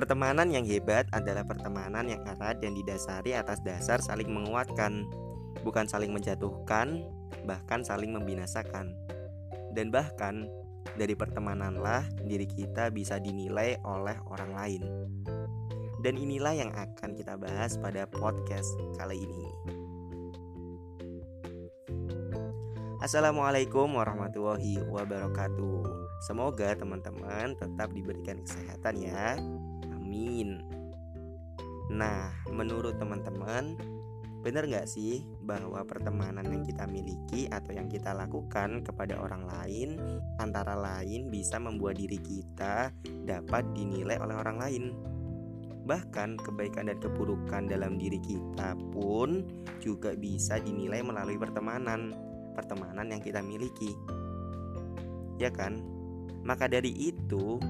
Pertemanan yang hebat adalah pertemanan yang erat dan didasari atas dasar saling menguatkan, bukan saling menjatuhkan, bahkan saling membinasakan. Dan bahkan dari pertemananlah diri kita bisa dinilai oleh orang lain. Dan inilah yang akan kita bahas pada podcast kali ini. Assalamualaikum warahmatullahi wabarakatuh. Semoga teman-teman tetap diberikan kesehatan ya. Amin. Nah, menurut teman-teman, benar nggak sih bahwa pertemanan yang kita miliki atau yang kita lakukan kepada orang lain antara lain bisa membuat diri kita dapat dinilai oleh orang lain? Bahkan kebaikan dan keburukan dalam diri kita pun juga bisa dinilai melalui pertemanan, pertemanan yang kita miliki. Ya kan? Maka dari itu,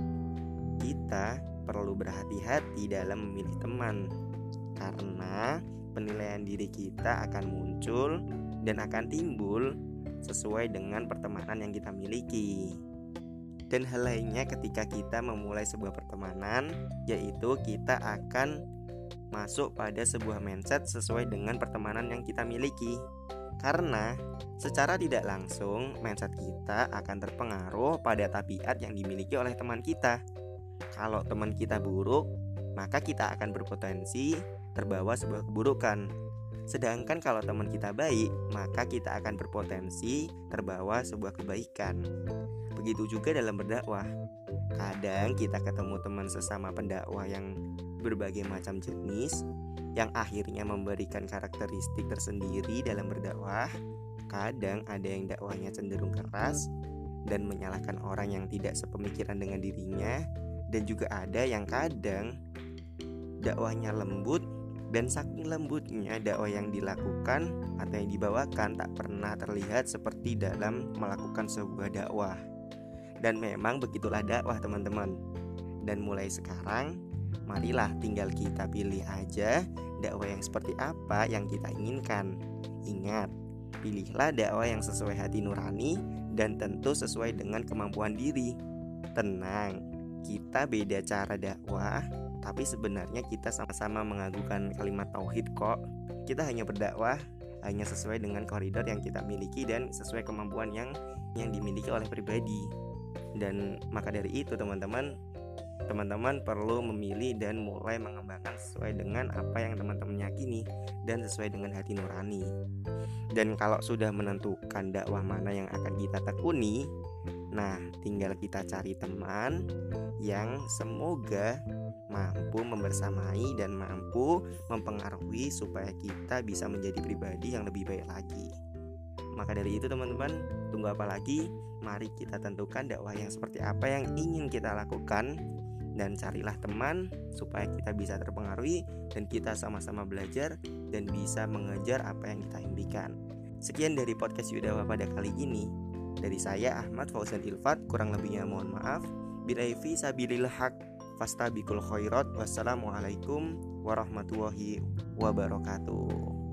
kita perlu berhati-hati dalam memilih teman karena penilaian diri kita akan muncul dan akan timbul sesuai dengan pertemanan yang kita miliki. Dan hal lainnya ketika kita memulai sebuah pertemanan yaitu kita akan masuk pada sebuah mindset sesuai dengan pertemanan yang kita miliki. Karena secara tidak langsung mindset kita akan terpengaruh pada tabiat yang dimiliki oleh teman kita. Kalau teman kita buruk, maka kita akan berpotensi terbawa sebuah keburukan. Sedangkan kalau teman kita baik, maka kita akan berpotensi terbawa sebuah kebaikan. Begitu juga dalam berdakwah. Kadang kita ketemu teman sesama pendakwah yang berbagai macam jenis yang akhirnya memberikan karakteristik tersendiri dalam berdakwah. Kadang ada yang dakwahnya cenderung keras dan menyalahkan orang yang tidak sepemikiran dengan dirinya dan juga ada yang kadang dakwahnya lembut dan saking lembutnya dakwah yang dilakukan atau yang dibawakan tak pernah terlihat seperti dalam melakukan sebuah dakwah. Dan memang begitulah dakwah teman-teman. Dan mulai sekarang marilah tinggal kita pilih aja dakwah yang seperti apa yang kita inginkan. Ingat, pilihlah dakwah yang sesuai hati nurani dan tentu sesuai dengan kemampuan diri. Tenang, kita beda cara dakwah, tapi sebenarnya kita sama-sama mengagukan kalimat tauhid kok. Kita hanya berdakwah hanya sesuai dengan koridor yang kita miliki dan sesuai kemampuan yang yang dimiliki oleh pribadi. Dan maka dari itu teman-teman teman-teman perlu memilih dan mulai mengembangkan sesuai dengan apa yang teman-teman yakini dan sesuai dengan hati nurani. Dan kalau sudah menentukan dakwah mana yang akan kita tekuni, Nah, tinggal kita cari teman yang semoga mampu membersamai dan mampu mempengaruhi supaya kita bisa menjadi pribadi yang lebih baik lagi. Maka dari itu teman-teman, tunggu apa lagi? Mari kita tentukan dakwah yang seperti apa yang ingin kita lakukan dan carilah teman supaya kita bisa terpengaruhi dan kita sama-sama belajar dan bisa mengejar apa yang kita impikan. Sekian dari podcast Yudawa pada kali ini. Dari saya Ahmad Fauzan Ilfat, kurang lebihnya mohon maaf. Bilaifi sabilil haq fastabikul khairat. Wassalamualaikum warahmatullahi wabarakatuh.